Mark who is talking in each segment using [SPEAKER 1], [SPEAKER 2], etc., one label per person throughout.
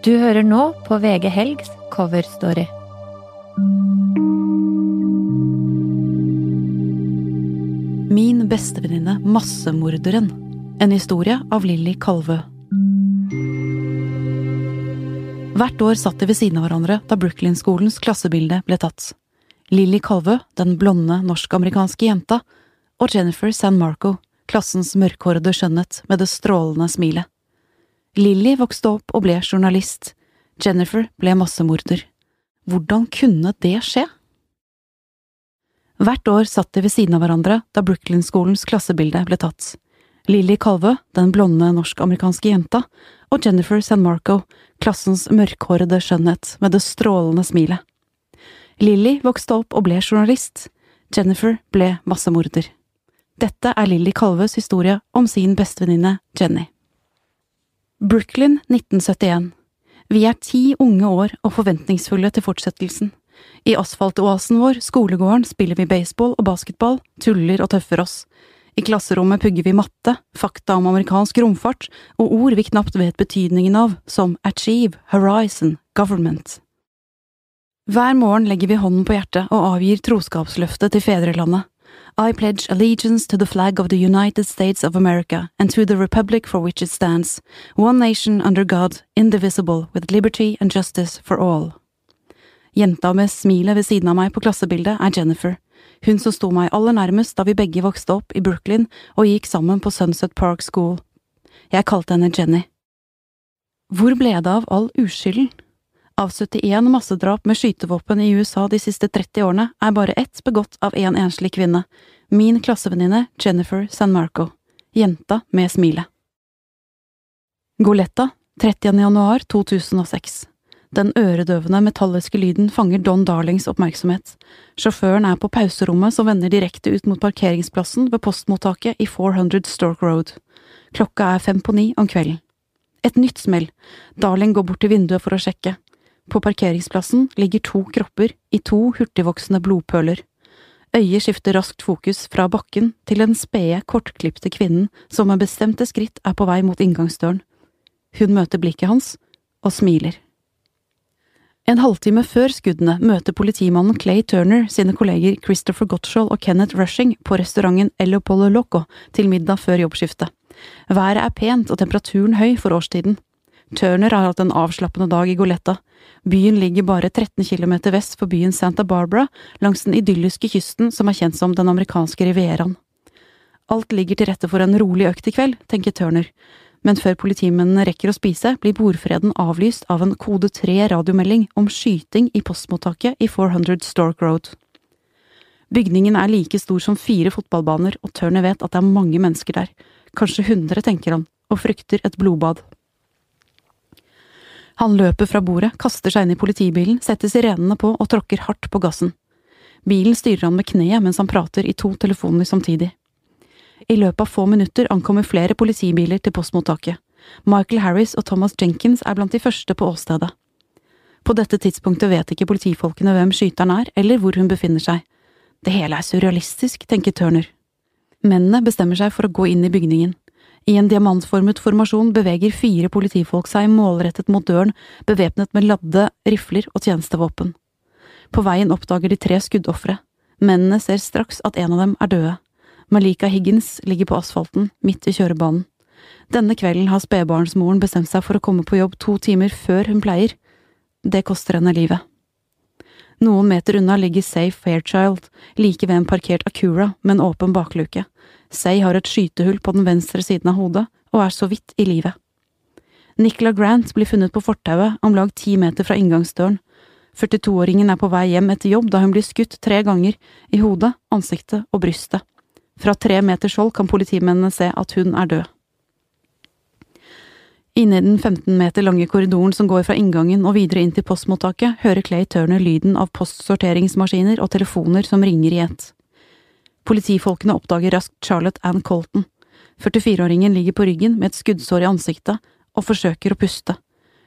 [SPEAKER 1] Du hører nå på VG Helgs coverstory.
[SPEAKER 2] Min bestevenninne Massemorderen. En historie av Lilly Kalvø. Hvert år satt de ved siden av hverandre da Brooklyn-skolens klassebilde ble tatt. Lilly Kalvø, den blonde norsk-amerikanske jenta, og Jennifer San Marco, klassens mørkhårede skjønnhet med det strålende smilet. Lilly vokste opp og ble journalist. Jennifer ble massemorder. Hvordan kunne det skje? Hvert år satt de ved siden av hverandre da Brooklyn-skolens klassebilde ble tatt. Lilly Kalvø, den blonde norsk-amerikanske jenta, og Jennifer San Marco, klassens mørkhårede skjønnhet med det strålende smilet. Lilly vokste opp og ble journalist. Jennifer ble massemorder. Dette er Lilly Kalvøs historie om sin bestevenninne Jenny. Brooklyn 1971. Vi er ti unge år og forventningsfulle til fortsettelsen. I asfaltoasen vår, skolegården, spiller vi baseball og basketball, tuller og tøffer oss. I klasserommet pugger vi matte, fakta om amerikansk romfart og ord vi knapt vet betydningen av, som achieve, horizon, government. Hver morgen legger vi hånden på hjertet og avgir troskapsløftet til fedrelandet. I pledge allegiance to the flag of the United States of America and to the republic for which it stands, one nation under God, indivisible, with liberty and justice for all. Jenta med smilet ved siden av meg på klassebildet er Jennifer, hun som sto meg aller nærmest da vi begge vokste opp i Brooklyn og gikk sammen på Sunset Park School. Jeg kalte henne Jenny. Hvor ble det av all uskylden? Av 71 massedrap med skytevåpen i USA de siste 30 årene er bare ett begått av en enslig kvinne, min klassevenninne Jennifer San Marco, jenta med smilet. Goletta, 30. januar 2006. Den øredøvende metalliske lyden fanger Don Darlings oppmerksomhet. Sjåføren er på pauserommet som vender direkte ut mot parkeringsplassen ved postmottaket i 400 Stork Road. Klokka er fem på ni om kvelden. Et nytt smell. Darling går bort til vinduet for å sjekke. På parkeringsplassen ligger to kropper i to hurtigvoksende blodpøler. Øyet skifter raskt fokus fra bakken til den spede, kortklipte kvinnen som med bestemte skritt er på vei mot inngangsdøren. Hun møter blikket hans og smiler. En halvtime før skuddene møter politimannen Clay Turner sine kolleger Christopher Gottschall og Kenneth Rushing på restauranten El Opolo Loco til middag før jobbskiftet. Været er pent og temperaturen høy for årstiden. Turner har hatt en avslappende dag i Goletta. Byen ligger bare 13 kilometer vest for byen Santa Barbara, langs den idylliske kysten som er kjent som den amerikanske rivieraen. Alt ligger til rette for en rolig økt i kveld, tenker Turner, men før politimennene rekker å spise, blir bordfreden avlyst av en kode 3-radiomelding om skyting i postmottaket i 400 Stork Road. Bygningen er like stor som fire fotballbaner, og Turner vet at det er mange mennesker der, kanskje hundre, tenker han, og frykter et blodbad. Han løper fra bordet, kaster seg inn i politibilen, setter sirenene på og tråkker hardt på gassen. Bilen styrer han med kneet mens han prater i to telefoner samtidig. I løpet av få minutter ankommer flere politibiler til postmottaket. Michael Harris og Thomas Jenkins er blant de første på åstedet. På dette tidspunktet vet ikke politifolkene hvem skyteren er, eller hvor hun befinner seg. Det hele er surrealistisk, tenker Turner. Mennene bestemmer seg for å gå inn i bygningen. I en diamantformet formasjon beveger fire politifolk seg målrettet mot døren, bevæpnet med ladde rifler og tjenestevåpen. På veien oppdager de tre skuddofre. Mennene ser straks at en av dem er døde. Malika Higgins ligger på asfalten, midt i kjørebanen. Denne kvelden har spedbarnsmoren bestemt seg for å komme på jobb to timer før hun pleier. Det koster henne livet. Noen meter unna ligger Say Fairchild, like ved en parkert Acura med en åpen bakluke. Say har et skytehull på den venstre siden av hodet, og er så vidt i live. Nicola Grant blir funnet på fortauet, om lag ti meter fra inngangsdøren. 42-åringen er på vei hjem etter jobb da hun blir skutt tre ganger, i hodet, ansiktet og brystet. Fra tre meters hold kan politimennene se at hun er død. Inne i den 15 meter lange korridoren som går fra inngangen og videre inn til postmottaket, hører Clay Turner lyden av postsorteringsmaskiner og telefoner som ringer i ett. Politifolkene oppdager raskt Charlotte Ann Colton. 44-åringen ligger på ryggen med et skuddsår i ansiktet og forsøker å puste.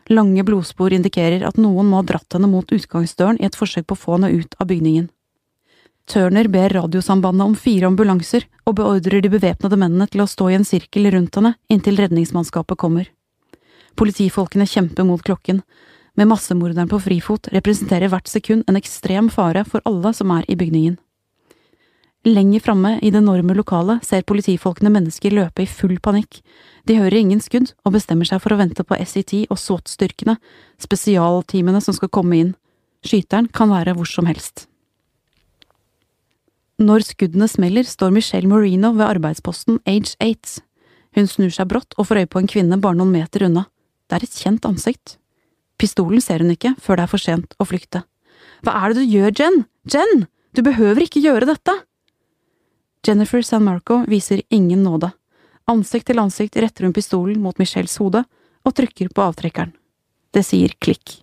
[SPEAKER 2] Lange blodspor indikerer at noen må ha dratt henne mot utgangsdøren i et forsøk på å få henne ut av bygningen. Turner ber radiosambandet om fire ambulanser og beordrer de bevæpnede mennene til å stå i en sirkel rundt henne inntil redningsmannskapet kommer. Politifolkene kjemper mot klokken. Med massemorderen på frifot representerer hvert sekund en ekstrem fare for alle som er i bygningen. Lenger framme i det enorme lokalet ser politifolkene mennesker løpe i full panikk. De hører ingen skudd og bestemmer seg for å vente på SET og SWAT-styrkene, spesialteamene som skal komme inn. Skyteren kan være hvor som helst. Når skuddene smeller, står Michelle Marino ved arbeidsposten Age 8. Hun snur seg brått og får øye på en kvinne bare noen meter unna. Det er et kjent ansikt. Pistolen ser hun ikke før det er for sent å flykte. Hva er det du gjør, Jen? Jen! Du behøver ikke gjøre dette! Jennifer San Marco viser ingen nåde. Ansikt til ansikt retter hun pistolen mot Michelles hode og trykker på avtrekkeren. Det sier klikk.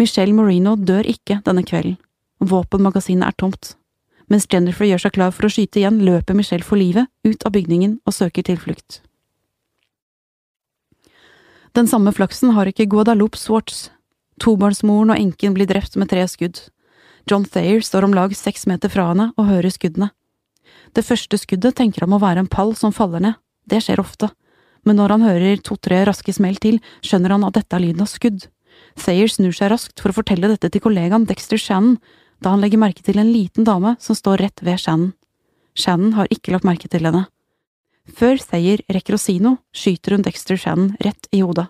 [SPEAKER 2] Michelle Marino dør ikke denne kvelden. Våpenmagasinet er tomt. Mens Jennifer gjør seg klar for å skyte igjen, løper Michelle for livet ut av bygningen og søker tilflukt. Den samme flaksen har ikke Guadalupe Swartz. Tobarnsmoren og enken blir drept med tre skudd. John Thayer står om lag seks meter fra henne og hører skuddene. Det første skuddet tenker han må være en pall som faller ned, det skjer ofte, men når han hører to–tre raske smell til, skjønner han at dette er lyden av skudd. Thayer snur seg raskt for å fortelle dette til kollegaen Dexter Shannon, da han legger merke til en liten dame som står rett ved Shannon. Shannon har ikke lagt merke til henne. Før Thayer rekker å si noe, skyter hun Dexter Shannon rett i hodet.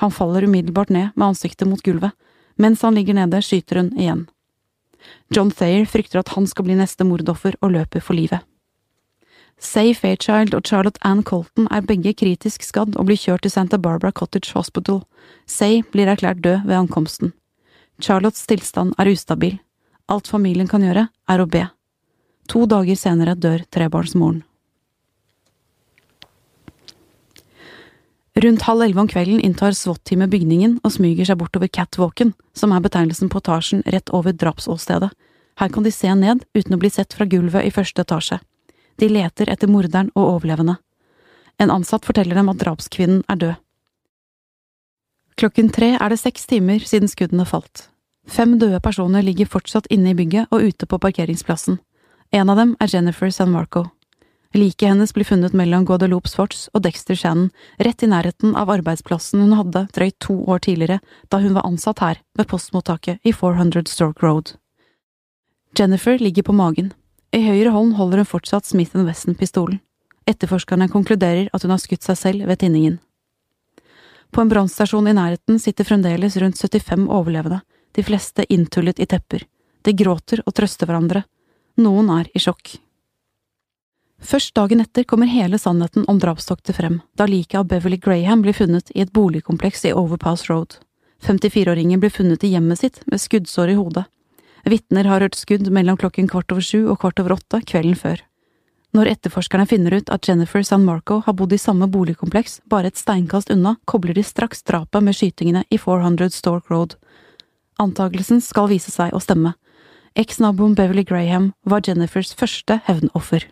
[SPEAKER 2] Han faller umiddelbart ned med ansiktet mot gulvet. Mens han ligger nede, skyter hun igjen. John Thayer frykter at han skal bli neste mordoffer og løper for livet. Say Fairchild og Charlotte Ann Colton er begge kritisk skadd og blir kjørt til Santa Barbara Cottage Hospital. Say blir erklært død ved ankomsten. Charlottes tilstand er ustabil. Alt familien kan gjøre, er å be. To dager senere dør trebarnsmoren. Rundt halv elleve om kvelden inntar SWAT-teamet bygningen og smyger seg bortover catwalken, som er betegnelsen på etasjen rett over drapsåstedet. Her kan de se ned uten å bli sett fra gulvet i første etasje. De leter etter morderen og overlevende. En ansatt forteller dem at drapskvinnen er død. Klokken tre er det seks timer siden skuddene falt. Fem døde personer ligger fortsatt inne i bygget og ute på parkeringsplassen. En av dem er Jennifer San Marco. Liket hennes blir funnet mellom Guadeloupe Swartz og Dexter Shannon, rett i nærheten av arbeidsplassen hun hadde drøyt to år tidligere, da hun var ansatt her, ved postmottaket i 400 Stork Road. Jennifer ligger på magen. I høyre hånd holder hun fortsatt Smith Wesson-pistolen. Etterforskerne konkluderer at hun har skutt seg selv ved tinningen. På en brannstasjon i nærheten sitter fremdeles rundt 75 overlevende, de fleste inntullet i tepper. De gråter og trøster hverandre. Noen er i sjokk. Først dagen etter kommer hele sannheten om drapstoktet frem, da liket av Beverly Graham blir funnet i et boligkompleks i Overpass Road. 54-åringen blir funnet i hjemmet sitt med skuddsår i hodet. Vitner har hørt skudd mellom klokken kvart over sju og kvart over åtte kvelden før. Når etterforskerne finner ut at Jennifer San Marco har bodd i samme boligkompleks, bare et steinkast unna, kobler de straks drapet med skytingene i 400 Stork Road. Antagelsen skal vise seg å stemme. Eksnaboen Beverly Graham var Jennifers første hevnoffer.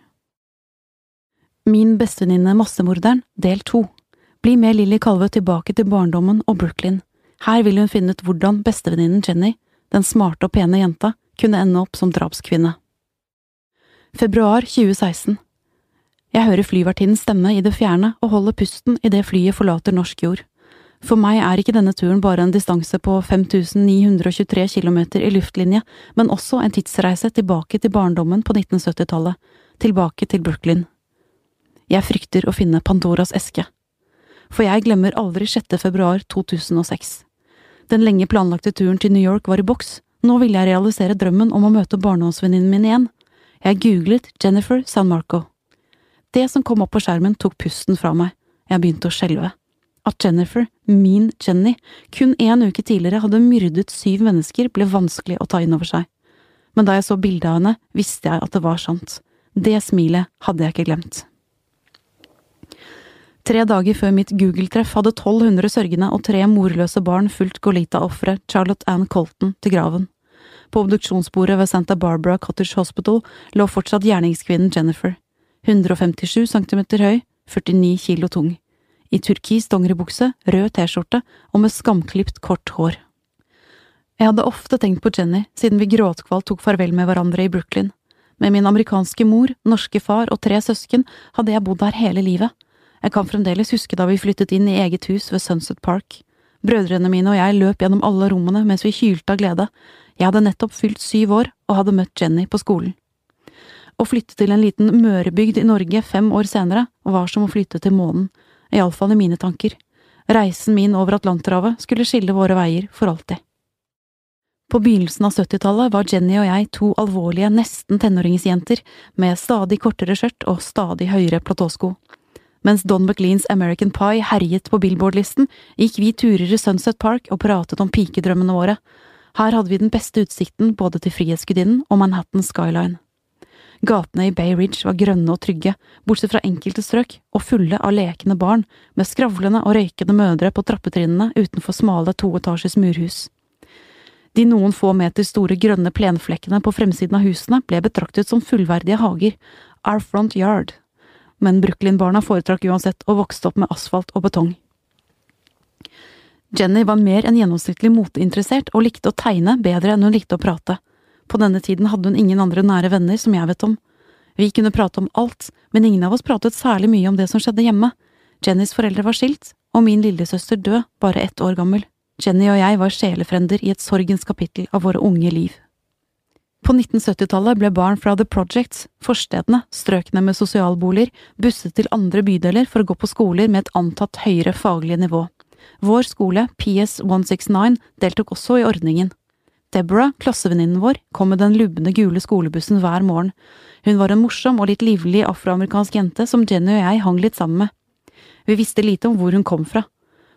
[SPEAKER 2] Min bestevenninne Massemorderen, del to. Bli med Lilly Kalve tilbake til barndommen og Brooklyn. Her vil hun finne ut hvordan bestevenninnen Jenny, den smarte og pene jenta, kunne ende opp som drapskvinne. Februar 2016 Jeg hører flyvertinnens stemme i det fjerne og holder pusten idet flyet forlater norsk jord. For meg er ikke denne turen bare en distanse på 5923 kilometer i luftlinje, men også en tidsreise tilbake til barndommen på 1970-tallet, tilbake til Brooklyn. Jeg frykter å finne Pandoras eske. For jeg glemmer aldri 6. februar 2006. Den lenge planlagte turen til New York var i boks, nå ville jeg realisere drømmen om å møte barndomsvenninnen min igjen. Jeg googlet Jennifer San Marco. Det som kom opp på skjermen tok pusten fra meg, jeg begynte å skjelve. At Jennifer, min Jenny, kun en uke tidligere hadde myrdet syv mennesker, ble vanskelig å ta inn over seg. Men da jeg så bildet av henne, visste jeg at det var sant. Det smilet hadde jeg ikke glemt. Tre dager før mitt Google-treff hadde 1200 sørgende og tre morløse barn fulgt Golita-offeret Charlotte Ann Colton til graven. På obduksjonsbordet ved Santa Barbara Cottage Hospital lå fortsatt gjerningskvinnen Jennifer, 157 cm høy, 49 kilo tung, i turkis dongeribukse, rød T-skjorte og med skamklipt, kort hår. Jeg hadde ofte tenkt på Jenny siden vi gråtkvalt tok farvel med hverandre i Brooklyn. Med min amerikanske mor, norske far og tre søsken hadde jeg bodd her hele livet Jeg kan fremdeles huske da vi flyttet inn i eget hus ved Sunset Park. Brødrene mine og jeg løp gjennom alle rommene mens vi hylte av glede. Jeg hadde nettopp fylt syv år og hadde møtt Jenny på skolen. Å flytte til en liten Mørebygd i Norge fem år senere var som å flytte til månen, iallfall i mine tanker. Reisen min over Atlanterhavet skulle skille våre veier for alltid. På begynnelsen av 70-tallet var Jenny og jeg to alvorlige, nesten tenåringsjenter med stadig kortere skjørt og stadig høyere platåsko. Mens Don McLeans American Pie herjet på Billboard-listen, gikk vi turer i Sunset Park og pratet om pikedrømmene våre. Her hadde vi den beste utsikten både til Frihetsgudinnen og Manhattan Skyline. Gatene i Bay Ridge var grønne og trygge, bortsett fra enkelte strøk, og fulle av lekende barn, med skravlende og røykende mødre på trappetrinnene utenfor smale toetasjes murhus. De noen få meter store grønne plenflekkene på fremsiden av husene ble betraktet som fullverdige hager, our front yard, men Brooklyn-barna foretrakk uansett å vokse opp med asfalt og betong. Jenny var mer enn gjennomsnittlig moteinteressert og likte å tegne bedre enn hun likte å prate. På denne tiden hadde hun ingen andre nære venner som jeg vet om. Vi kunne prate om alt, men ingen av oss pratet særlig mye om det som skjedde hjemme. Jennys foreldre var skilt, og min lillesøster død, bare ett år gammel. Jenny og jeg var sjelefrender i et sorgens kapittel av våre unge liv. På 1970-tallet ble barn fra The Projects, forstedene, strøkene med sosialboliger, busset til andre bydeler for å gå på skoler med et antatt høyere faglig nivå. Vår skole, PS 169, deltok også i ordningen. Deborah, klassevenninnen vår, kom med den lubne gule skolebussen hver morgen. Hun var en morsom og litt livlig afroamerikansk jente som Jenny og jeg hang litt sammen med. Vi visste lite om hvor hun kom fra.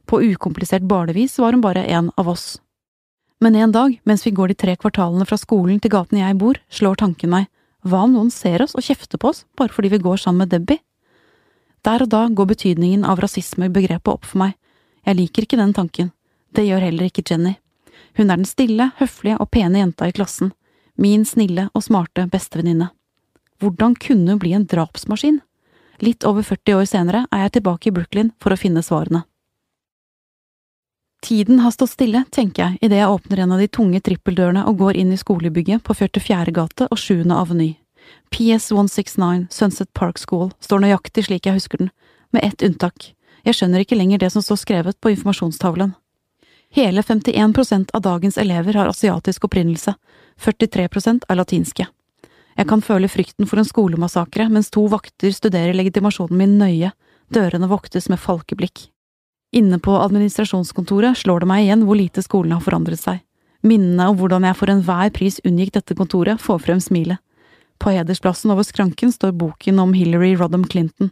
[SPEAKER 2] På ukomplisert barnevis var hun bare en av oss. Men en dag, mens vi går de tre kvartalene fra skolen til gaten jeg bor, slår tanken meg, hva om noen ser oss og kjefter på oss bare fordi vi går sammen med Debbie? Der og da går betydningen av rasismebegrepet opp for meg. Jeg liker ikke den tanken. Det gjør heller ikke Jenny. Hun er den stille, høflige og pene jenta i klassen, min snille og smarte bestevenninne. Hvordan kunne hun bli en drapsmaskin? Litt over 40 år senere er jeg tilbake i Brooklyn for å finne svarene. Tiden har stått stille, tenker jeg idet jeg åpner en av de tunge trippeldørene og går inn i skolebygget på 44. gate og 7. aveny. PS 169 Sunset Park School står nøyaktig slik jeg husker den, med ett unntak. Jeg skjønner ikke lenger det som står skrevet på informasjonstavlen. Hele 51% av dagens elever har asiatisk opprinnelse, 43% er latinske. Jeg kan føle frykten for en skolemassakre mens to vakter studerer legitimasjonen min nøye, dørene voktes med falkeblikk. Inne på administrasjonskontoret slår det meg igjen hvor lite skolen har forandret seg. Minnene om hvordan jeg for enhver pris unngikk dette kontoret, får frem smilet. På hedersplassen over skranken står boken om Hillary Rodham Clinton,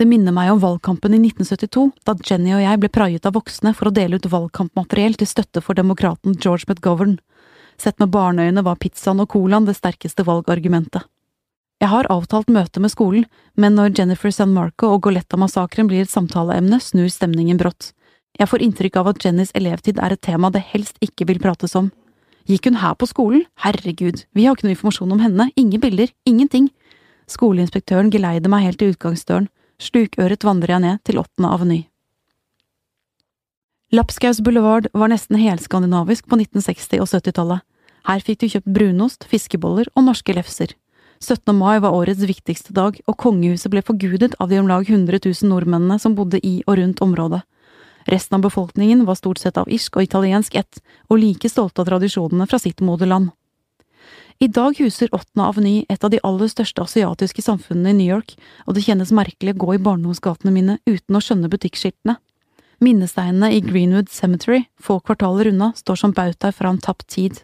[SPEAKER 2] det minner meg om valgkampen i 1972, da Jenny og jeg ble praiet av voksne for å dele ut valgkampmateriell til støtte for demokraten George McGovern. Sett med barneøyne var pizzaen og colaen det sterkeste valgargumentet. Jeg har avtalt møte med skolen, men når Jennifer San Marco og Goletta-massakren blir et samtaleemne, snur stemningen brått. Jeg får inntrykk av at Jennys elevtid er et tema det helst ikke vil prates om. Gikk hun her på skolen? Herregud, vi har ikke noe informasjon om henne, ingen bilder, ingenting. Skoleinspektøren geleider meg helt til utgangsdøren. Slukøret vandrer jeg ned til åttende aveny. Lapskaus boulevard var nesten helskandinavisk på 1960- og 70-tallet. Her fikk du kjøpt brunost, fiskeboller og norske lefser. 17. mai var årets viktigste dag, og kongehuset ble forgudet av de om lag 100 000 nordmennene som bodde i og rundt området. Resten av befolkningen var stort sett av irsk og italiensk ett, og like stolte av tradisjonene fra sitt moderland. I dag huser Åttende Aveny et av de aller største asiatiske samfunnene i New York, og det kjennes merkelig å gå i barndomsgatene mine uten å skjønne butikkskiltene. Minnesteinene i Greenwood Cemetery, få kvartaler unna, står som bautaer fra en tapt tid.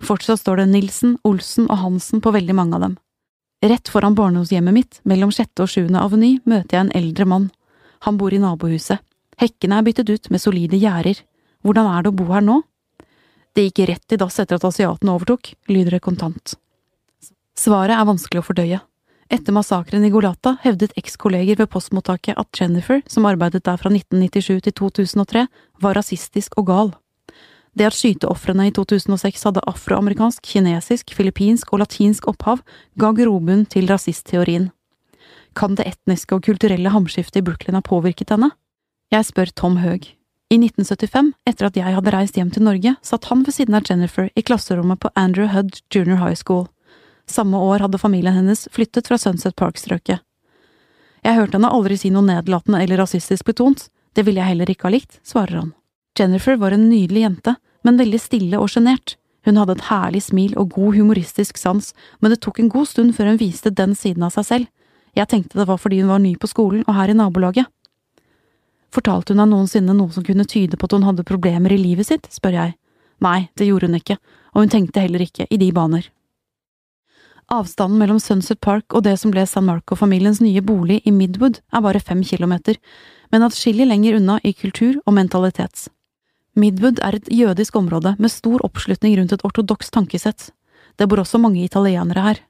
[SPEAKER 2] Fortsatt står det Nilsen, Olsen og Hansen på veldig mange av dem. Rett foran barndomshjemmet mitt, mellom sjette og sjuende aveny, møter jeg en eldre mann. Han bor i nabohuset. Hekkene er byttet ut med solide gjerder. Hvordan er det å bo her nå? Det gikk rett i dass etter at asiaten overtok, lyder det kontant. Svaret er vanskelig å fordøye. Etter massakren i Golata hevdet ekskolleger ved postmottaket at Jennifer, som arbeidet der fra 1997 til 2003, var rasistisk og gal. Det at skyteofrene i 2006 hadde afroamerikansk, kinesisk, filippinsk og latinsk opphav, ga grobunn til rasistteorien. Kan det etniske og kulturelle hamskiftet i Brooklyn ha påvirket henne? Jeg spør Tom Høeg. I 1975, etter at jeg hadde reist hjem til Norge, satt han ved siden av Jennifer i klasserommet på Andrew Hudd Junior High School. Samme år hadde familien hennes flyttet fra Sunset Park-strøket. Jeg hørte henne aldri si noe nedlatende eller rasistisk betont, det ville jeg heller ikke ha likt, svarer han. Jennifer var en nydelig jente, men veldig stille og sjenert. Hun hadde et herlig smil og god humoristisk sans, men det tok en god stund før hun viste den siden av seg selv. Jeg tenkte det var fordi hun var ny på skolen og her i nabolaget. Fortalte hun deg noensinne noe som kunne tyde på at hun hadde problemer i livet sitt, spør jeg. Nei, det gjorde hun ikke, og hun tenkte heller ikke i de baner. Avstanden mellom Sunset Park og det som ble San Marco-familiens nye bolig i Midwood er bare fem kilometer, men atskillig lenger unna i kultur og mentalitet. Midwood er et jødisk område med stor oppslutning rundt et ortodokst tankesett. Det bor også mange italienere her.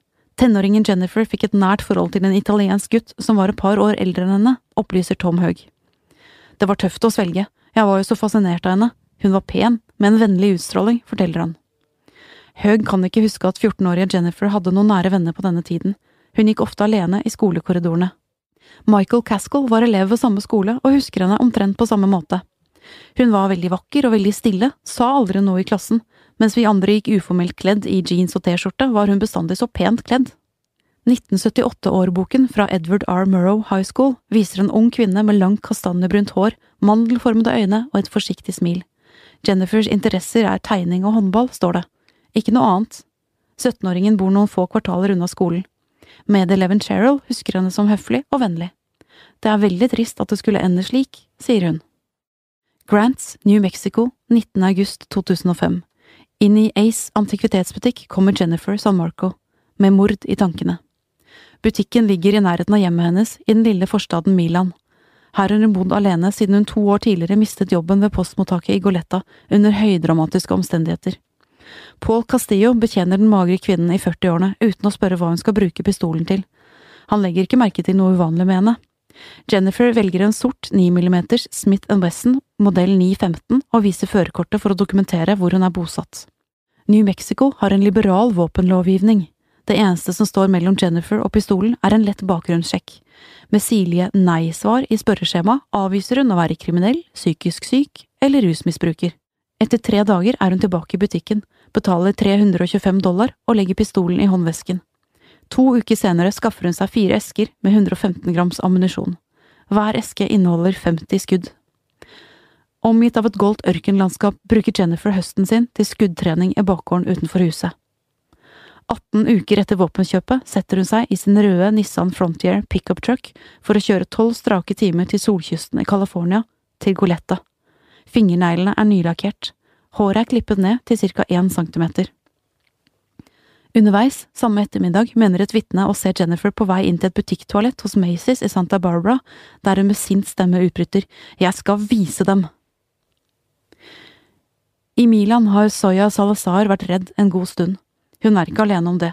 [SPEAKER 2] Tenåringen Jennifer fikk et nært forhold til en italiensk gutt som var et par år eldre enn henne, opplyser Tom Haug. Det var tøft å svelge, jeg var jo så fascinert av henne, hun var pen, med en vennlig utstråling, forteller han. Haug kan ikke huske at 14-årige Jennifer hadde noen nære venner på denne tiden, hun gikk ofte alene i skolekorridorene. Michael Caskell var elev ved samme skole og husker henne omtrent på samme måte. Hun var veldig vakker og veldig stille, sa aldri noe i klassen, mens vi andre gikk uformelt kledd i jeans og T-skjorte, var hun bestandig så pent kledd. 1978-årboken fra Edward R. Murrow High School viser en ung kvinne med langt kastanjebrunt hår, mandelformede øyne og et forsiktig smil. Jennifers interesser er tegning og håndball, står det. Ikke noe annet. 17-åringen bor noen få kvartaler unna skolen. Medeleven Cheryl husker henne som høflig og vennlig. Det er veldig trist at det skulle ende slik, sier hun. Grants, New Mexico, 19. august 2005. Inn i Ace antikvitetsbutikk kommer Jennifer San Marco, med mord i tankene. Butikken ligger i nærheten av hjemmet hennes i den lille forstaden Milan. Her har hun bodd alene siden hun to år tidligere mistet jobben ved postmottaket i Goletta under høydramatiske omstendigheter. Paul Castillo betjener den magre kvinnen i 40-årene uten å spørre hva hun skal bruke pistolen til. Han legger ikke merke til noe uvanlig med henne. Jennifer velger en sort 9 mm Smith Wesson modell 915 og viser førerkortet for å dokumentere hvor hun er bosatt. New Mexico har en liberal våpenlovgivning. Det eneste som står mellom Jennifer og pistolen, er en lett bakgrunnssjekk. Med sirlige nei-svar i spørreskjema avviser hun å være kriminell, psykisk syk eller rusmisbruker. Etter tre dager er hun tilbake i butikken, betaler 325 dollar og legger pistolen i håndvesken. To uker senere skaffer hun seg fire esker med 115 grams ammunisjon. Hver eske inneholder 50 skudd. Omgitt av et goldt ørkenlandskap bruker Jennifer høsten sin til skuddtrening i bakgården utenfor huset. 18 uker etter våpenkjøpet setter hun seg i sin røde Nissan Frontier pickup truck for å kjøre tolv strake timer til solkysten i California, til Goletta. Fingerneglene er nylakkert, håret er klippet ned til ca. 1 centimeter. Underveis, samme ettermiddag, mener et vitne å se Jennifer på vei inn til et butikktoalett hos Macy's i Santa Barbara, der hun med sint stemme utbryter Jeg skal vise dem! I Milan har Soya Salazar vært redd en god stund. Hun er ikke alene om det.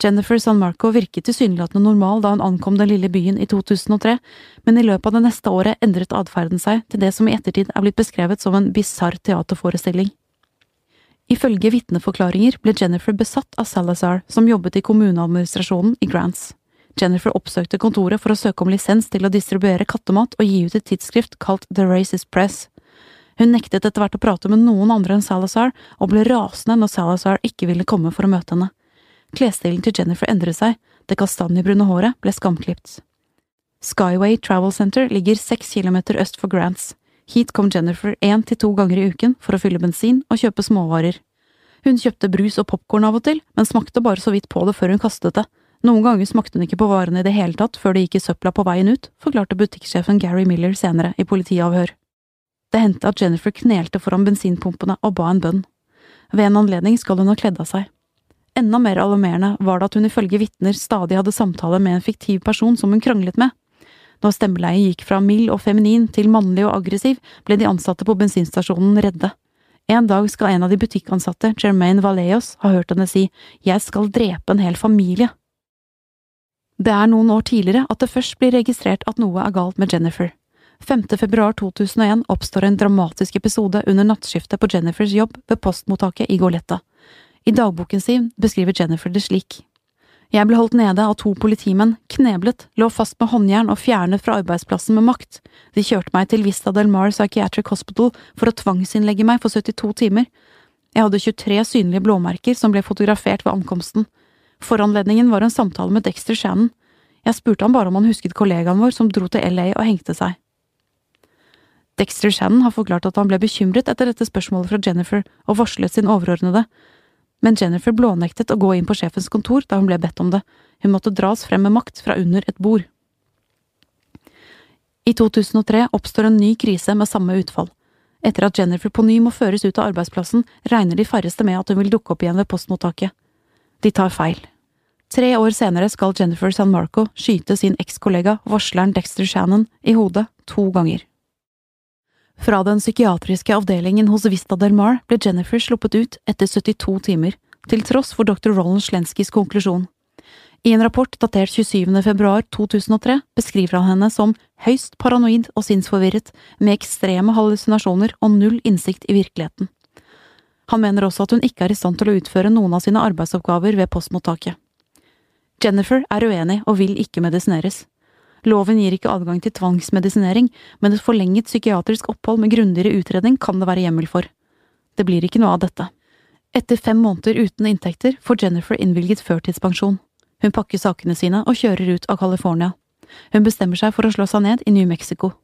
[SPEAKER 2] Jennifer San Marco virket tilsynelatende normal da hun ankom den lille byen i 2003, men i løpet av det neste året endret atferden seg til det som i ettertid er blitt beskrevet som en bisarr teaterforestilling. Ifølge vitneforklaringer ble Jennifer besatt av Salazar, som jobbet i kommuneadministrasjonen i Grants. Jennifer oppsøkte kontoret for å søke om lisens til å distribuere kattemat og gi ut et tidsskrift kalt The Racist Press. Hun nektet etter hvert å prate med noen andre enn Salazar, og ble rasende når Salazar ikke ville komme for å møte henne. Klesstilen til Jennifer endret seg, det kastanjebrune håret ble skamklipt. Skyway Travel Center ligger seks kilometer øst for Grants. Hit kom Jennifer én til to ganger i uken for å fylle bensin og kjøpe småvarer. Hun kjøpte brus og popkorn av og til, men smakte bare så vidt på det før hun kastet det. Noen ganger smakte hun ikke på varene i det hele tatt før det gikk i søpla på veien ut, forklarte butikksjefen Gary Miller senere i politiavhør. Det hendte at Jennifer knelte foran bensinpumpene og ba en bønn. Ved en anledning skal hun ha kledd av seg. Enda mer alarmerende var det at hun ifølge vitner stadig hadde samtaler med en fiktiv person som hun kranglet med. Når stemmeleiet gikk fra mild og feminin til mannlig og aggressiv, ble de ansatte på bensinstasjonen redde. En dag skal en av de butikkansatte, Jermaine Valeos, ha hørt henne si Jeg skal drepe en hel familie. Det er noen år tidligere at det først blir registrert at noe er galt med Jennifer. 5. februar 2001 oppstår en dramatisk episode under nattskiftet på Jennifers jobb ved postmottaket i Goletta. I dagboken sin beskriver Jennifer det slik. Jeg ble holdt nede av to politimenn, kneblet, lå fast med håndjern og fjernet fra arbeidsplassen med makt. De kjørte meg til Vista del Mar Psychiatric Hospital for å tvangsinnlegge meg for 72 timer. Jeg hadde 23 synlige blåmerker som ble fotografert ved ankomsten. Foranledningen var en samtale med Dexter Shannon. Jeg spurte han bare om han husket kollegaen vår som dro til LA og hengte seg. Dexter Shannon har forklart at han ble bekymret etter dette spørsmålet fra Jennifer og varslet sin overordnede, men Jennifer blånektet å gå inn på sjefens kontor da hun ble bedt om det, hun måtte dras frem med makt fra under et bord. I 2003 oppstår en ny krise med samme utfall. Etter at Jennifer på ny må føres ut av arbeidsplassen, regner de færreste med at hun vil dukke opp igjen ved postmottaket. De tar feil. Tre år senere skal Jennifer San Marco skyte sin ekskollega, varsleren Dexter Shannon, i hodet to ganger. Fra den psykiatriske avdelingen hos Vista Del Mar ble Jennifer sluppet ut etter 72 timer, til tross for dr. Roland Slenskys konklusjon. I en rapport datert 27. februar 2003 beskriver han henne som høyst paranoid og sinnsforvirret, med ekstreme hallusinasjoner og null innsikt i virkeligheten. Han mener også at hun ikke er i stand til å utføre noen av sine arbeidsoppgaver ved postmottaket. Jennifer er uenig og vil ikke medisineres. Loven gir ikke adgang til tvangsmedisinering, men et forlenget psykiatrisk opphold med grundigere utredning kan det være hjemmel for. Det blir ikke noe av dette. Etter fem måneder uten inntekter får Jennifer innvilget førtidspensjon. Hun pakker sakene sine og kjører ut av California. Hun bestemmer seg for å slå seg ned i New Mexico.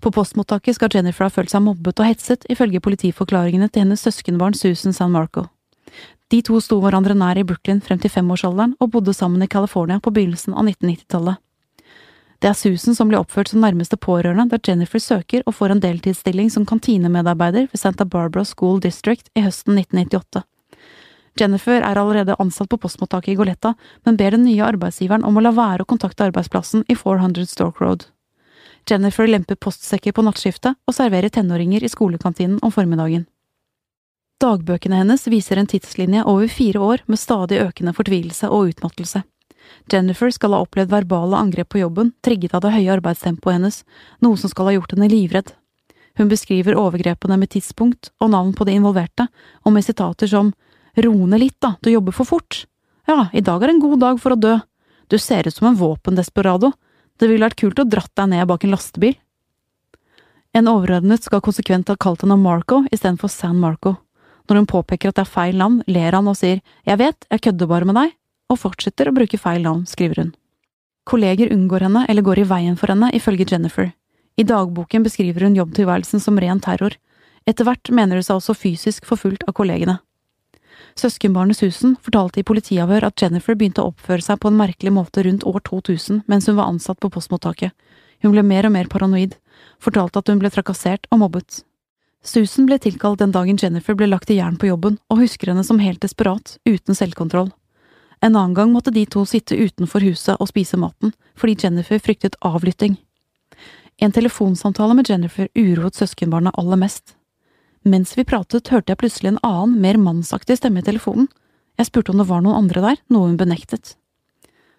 [SPEAKER 2] På postmottaket skal Jennifer ha følt seg mobbet og hetset, ifølge politiforklaringene til hennes søskenbarn Susan San Marco. De to sto hverandre nær i Brooklyn frem til femårsalderen og bodde sammen i California på begynnelsen av 1990-tallet. Det er Susan som blir oppført som nærmeste pårørende der Jennifer søker og får en deltidsstilling som kantinemedarbeider ved Santa Barbara School District i høsten 1998. Jennifer er allerede ansatt på postmottaket i Goletta, men ber den nye arbeidsgiveren om å la være å kontakte arbeidsplassen i 400 Stork Road. Jennifer lemper postsekker på nattskiftet og serverer tenåringer i skolekantinen om formiddagen. Dagbøkene hennes viser en tidslinje over fire år med stadig økende fortvilelse og utmattelse. Jennifer skal ha opplevd verbale angrep på jobben, trigget av det høye arbeidstempoet hennes, noe som skal ha gjort henne livredd. Hun beskriver overgrepene med tidspunkt og navn på de involverte, og med sitater som Ro ned litt, da, du jobber for fort. Ja, i dag er en god dag for å dø. Du ser ut som en våpendesperado. Det ville vært kult å dratt deg ned bak en lastebil. En overordnet skal konsekvent ha kalt henne Marco istedenfor San Marco. Når hun påpeker at det er feil navn, ler han og sier jeg vet, jeg kødder bare med deg, og fortsetter å bruke feil navn, skriver hun. Kolleger unngår henne eller går i veien for henne, ifølge Jennifer. I dagboken beskriver hun jobbtilværelsen som ren terror. Etter hvert mener hun seg også fysisk forfulgt av kollegene. Søskenbarnet Susan fortalte i politiavhør at Jennifer begynte å oppføre seg på en merkelig måte rundt år 2000 mens hun var ansatt på postmottaket. Hun ble mer og mer paranoid, fortalte at hun ble trakassert og mobbet. Susan ble tilkalt den dagen Jennifer ble lagt i jern på jobben, og husker henne som helt desperat, uten selvkontroll. En annen gang måtte de to sitte utenfor huset og spise maten, fordi Jennifer fryktet avlytting. En telefonsamtale med Jennifer uroet søskenbarnet aller mest. Mens vi pratet, hørte jeg plutselig en annen, mer mannsaktig stemme i telefonen. Jeg spurte om det var noen andre der, noe hun benektet.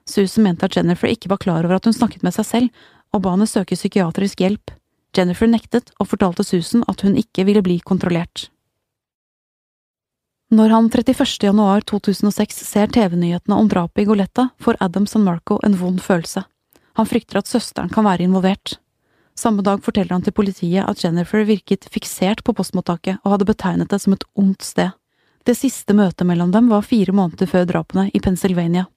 [SPEAKER 2] Susan mente at Jennifer ikke var klar over at hun snakket med seg selv, og ba henne søke psykiatrisk hjelp. Jennifer nektet og fortalte Susan at hun ikke ville bli kontrollert. Når han 31. januar 2006 ser TV-nyhetene om drapet i Goletta, får Adam San Marco en vond følelse. Han frykter at søsteren kan være involvert. Samme dag forteller han til politiet at Jennifer virket fiksert på postmottaket og hadde betegnet det som et ondt sted. Det siste møtet mellom dem var fire måneder før drapene i Pennsylvania.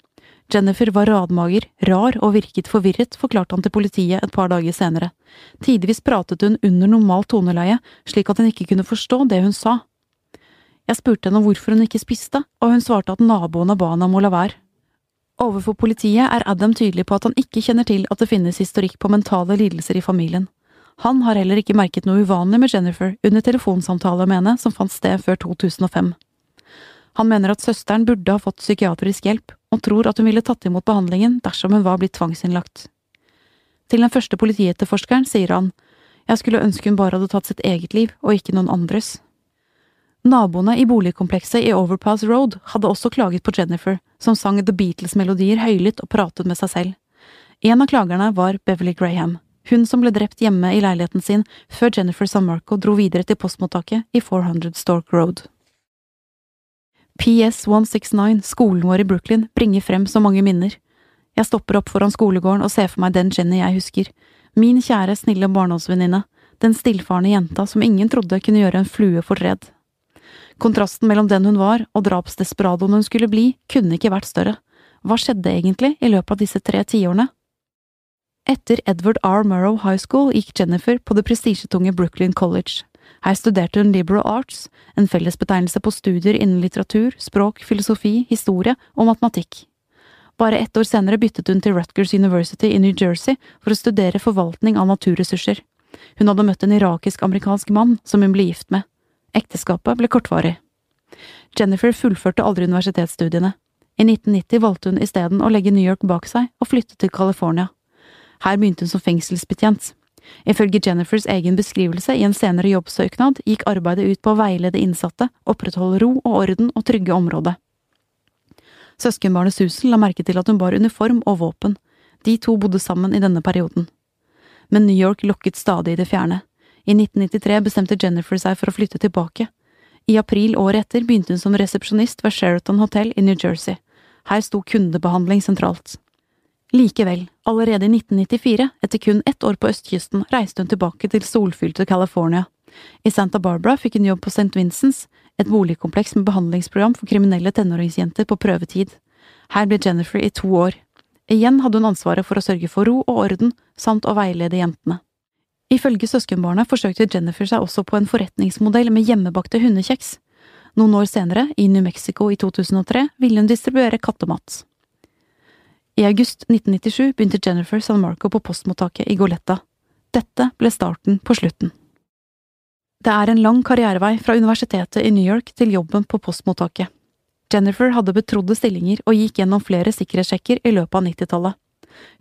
[SPEAKER 2] Jennifer var radmager, rar og virket forvirret, forklarte han til politiet et par dager senere. Tidvis pratet hun under normalt toneleie, slik at hun ikke kunne forstå det hun sa. Jeg spurte henne hvorfor hun ikke spiste, og hun svarte at naboene ba henne om å la være. Overfor politiet er Adam tydelig på at han ikke kjenner til at det finnes historikk på mentale lidelser i familien. Han har heller ikke merket noe uvanlig med Jennifer under telefonsamtaler med henne som fant sted før 2005. Han mener at søsteren burde ha fått psykiatrisk hjelp, og tror at hun ville tatt imot behandlingen dersom hun var blitt tvangsinnlagt. Til den første politietterforskeren sier han, jeg skulle ønske hun bare hadde tatt sitt eget liv og ikke noen andres. Naboene i boligkomplekset i Overpass Road hadde også klaget på Jennifer, som sang The Beatles-melodier høylytt og pratet med seg selv. En av klagerne var Beverly Graham, hun som ble drept hjemme i leiligheten sin før Jennifer Sanmarco dro videre til postmottaket i 400 Stork Road. PS 169, skolen vår i Brooklyn, bringer frem så mange minner. Jeg stopper opp foran skolegården og ser for meg den Jenny jeg husker, min kjære, snille barndomsvenninne, den stillfarne jenta som ingen trodde kunne gjøre en flue fortred. Kontrasten mellom den hun var og drapsdesperadoen hun skulle bli, kunne ikke vært større, Hva skjedde egentlig i løpet av disse tre tiårene? Etter Edward R. Murrow High School gikk Jennifer på det prestisjetunge Brooklyn College. Her studerte hun liberal arts, en fellesbetegnelse på studier innen litteratur, språk, filosofi, historie og matematikk. Bare ett år senere byttet hun til Rutgers University i New Jersey for å studere forvaltning av naturressurser. Hun hadde møtt en irakisk-amerikansk mann som hun ble gift med. Ekteskapet ble kortvarig. Jennifer fullførte aldri universitetsstudiene. I 1990 valgte hun isteden å legge New York bak seg og flytte til California. Her begynte hun som fengselsbetjent. Ifølge Jennifers egen beskrivelse i en senere jobbsøknad gikk arbeidet ut på å veilede innsatte, opprettholde ro og orden og trygge området. Søskenbarnet Susan la merke til at hun bar uniform og våpen. De to bodde sammen i denne perioden. Men New York lokket stadig i det fjerne. I 1993 bestemte Jennifer seg for å flytte tilbake. I april året etter begynte hun som resepsjonist ved Sheraton Hotel i New Jersey. Her sto kundebehandling sentralt. Likevel, allerede i 1994, etter kun ett år på østkysten, reiste hun tilbake til solfylte California. I Santa Barbara fikk hun jobb på St. Vincents, et boligkompleks med behandlingsprogram for kriminelle tenåringsjenter på prøvetid. Her ble Jennifer i to år. Igjen hadde hun ansvaret for å sørge for ro og orden, samt å veilede jentene. Ifølge søskenbarnet forsøkte Jennifer seg også på en forretningsmodell med hjemmebakte hundekjeks. Noen år senere, i New Mexico i 2003, ville hun distribuere kattemat. I august 1997 begynte Jennifer San Marco på postmottaket i Goletta. Dette ble starten på slutten. Det er en lang karrierevei fra universitetet i New York til jobben på postmottaket. Jennifer hadde betrodde stillinger og gikk gjennom flere sikkerhetssjekker i løpet av 90-tallet.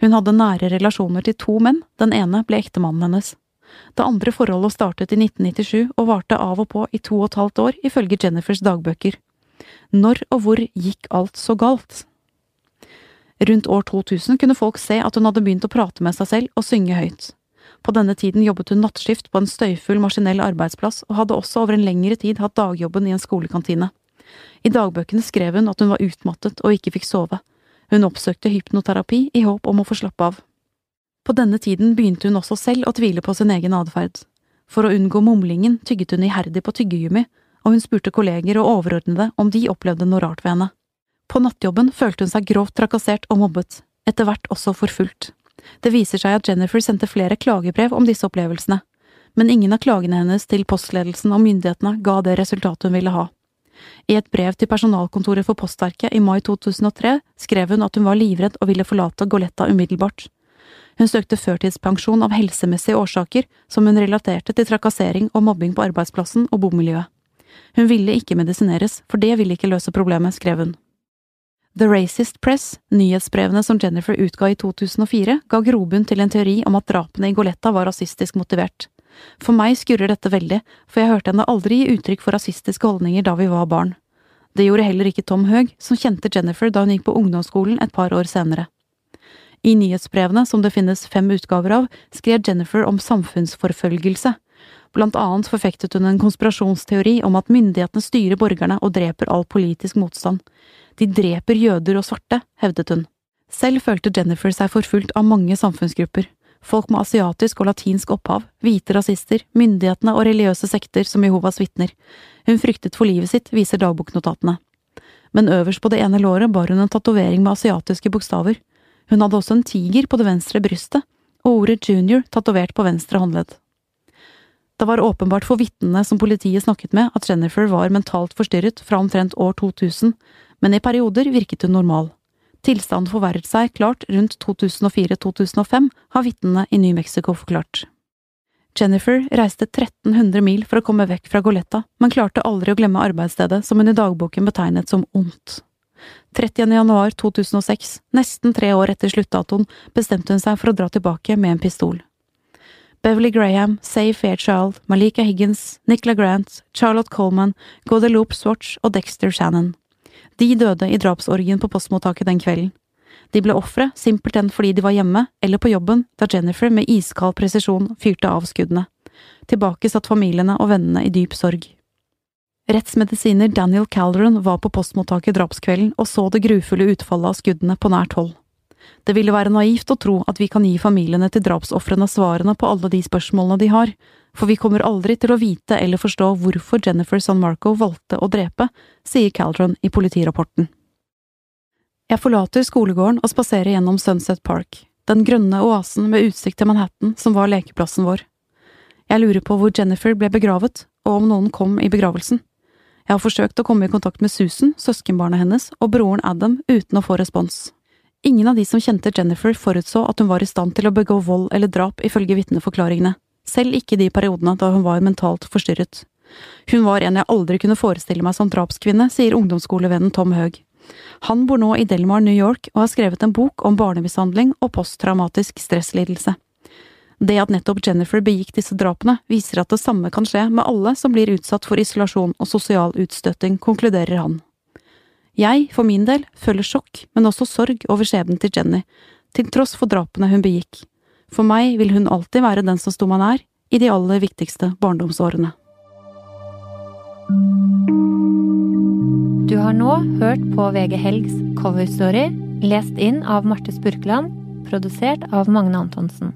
[SPEAKER 2] Hun hadde nære relasjoner til to menn, den ene ble ektemannen hennes. Det andre forholdet startet i 1997 og varte av og på i to og et halvt år, ifølge Jennifers dagbøker. Når og hvor gikk alt så galt? Rundt år 2000 kunne folk se at hun hadde begynt å prate med seg selv og synge høyt. På denne tiden jobbet hun nattskift på en støyfull maskinell arbeidsplass, og hadde også over en lengre tid hatt dagjobben i en skolekantine. I dagbøkene skrev hun at hun var utmattet og ikke fikk sove. Hun oppsøkte hypnoterapi i håp om å få slappe av. På denne tiden begynte hun også selv å tvile på sin egen atferd. For å unngå mumlingen tygget hun iherdig på tyggegummi, og hun spurte kolleger og overordnede om de opplevde noe rart ved henne. På nattjobben følte hun seg grovt trakassert og mobbet, etter hvert også forfulgt. Det viser seg at Jennifer sendte flere klagebrev om disse opplevelsene, men ingen av klagene hennes til postledelsen og myndighetene ga det resultatet hun ville ha. I et brev til personalkontoret for Postverket i mai 2003 skrev hun at hun var livredd og ville forlate Goletta umiddelbart. Hun søkte førtidspensjon av helsemessige årsaker som hun relaterte til trakassering og mobbing på arbeidsplassen og bomiljøet. Hun ville ikke medisineres, for det ville ikke løse problemet, skrev hun. The Racist Press, nyhetsbrevene som Jennifer utga i 2004, ga grobunn til en teori om at drapene i Goletta var rasistisk motivert. For meg skurrer dette veldig, for jeg hørte henne aldri gi uttrykk for rasistiske holdninger da vi var barn. Det gjorde heller ikke Tom Høeg, som kjente Jennifer da hun gikk på ungdomsskolen et par år senere. I nyhetsbrevene, som det finnes fem utgaver av, skrev Jennifer om samfunnsforfølgelse. Blant annet forfektet hun en konspirasjonsteori om at myndighetene styrer borgerne og dreper all politisk motstand. De dreper jøder og svarte, hevdet hun. Selv følte Jennifer seg forfulgt av mange samfunnsgrupper. Folk med asiatisk og latinsk opphav, hvite rasister, myndighetene og religiøse sekter som Jehovas vitner. Hun fryktet for livet sitt, viser dagboknotatene. Men øverst på det ene låret bar hun en tatovering med asiatiske bokstaver. Hun hadde også en tiger på det venstre brystet, og ordet junior tatovert på venstre håndledd. Det var åpenbart for vitnene som politiet snakket med at Jennifer var mentalt forstyrret fra omtrent år 2000, men i perioder virket hun normal. Tilstanden forverret seg klart rundt 2004–2005, har vitnene i New Mexico forklart. Jennifer reiste 1300 mil for å komme vekk fra Goletta, men klarte aldri å glemme arbeidsstedet som hun i dagboken betegnet som ondt. 30. januar 2006, nesten tre år etter sluttdatoen, bestemte hun seg for å dra tilbake med en pistol. Beverly Graham, Say Fairchild, Malika Higgins, Nicola Grant, Charlotte Coleman, Guadeloupe Swatch og Dexter Shannon. De døde i drapsorgien på postmottaket den kvelden. De ble ofre simpelthen fordi de var hjemme eller på jobben da Jennifer med iskald presisjon fyrte av skuddene. Tilbake satt familiene og vennene i dyp sorg. Rettsmedisiner Daniel Calderon var på postmottaket drapskvelden og så det grufulle utfallet av skuddene på nært hold. Det ville være naivt å tro at vi kan gi familiene til drapsofrene svarene på alle de spørsmålene de har, for vi kommer aldri til å vite eller forstå hvorfor Jennifer San Marco valgte å drepe, sier Calderon i politirapporten. Jeg forlater skolegården og spaserer gjennom Sunset Park, den grønne oasen med utsikt til Manhattan som var lekeplassen vår. Jeg lurer på hvor Jennifer ble begravet, og om noen kom i begravelsen. Jeg har forsøkt å komme i kontakt med Susan, søskenbarnet hennes, og broren Adam uten å få respons. Ingen av de som kjente Jennifer forutså at hun var i stand til å begå vold eller drap ifølge vitneforklaringene, selv ikke de periodene da hun var mentalt forstyrret. Hun var en jeg aldri kunne forestille meg som drapskvinne, sier ungdomsskolevennen Tom Høeg. Han bor nå i Delmar, New York, og har skrevet en bok om barnemishandling og posttraumatisk stresslidelse. Det at nettopp Jennifer begikk disse drapene, viser at det samme kan skje med alle som blir utsatt for isolasjon og sosial utstøting, konkluderer han. Jeg, for min del, føler sjokk, men også sorg over skjebnen til Jenny, til tross for drapene hun begikk. For meg vil hun alltid være den som sto meg nær, i de aller viktigste barndomsårene.
[SPEAKER 1] Du har nå hørt på VG Helgs coverstory, lest inn av Marte Spurkland, produsert av Magne Antonsen.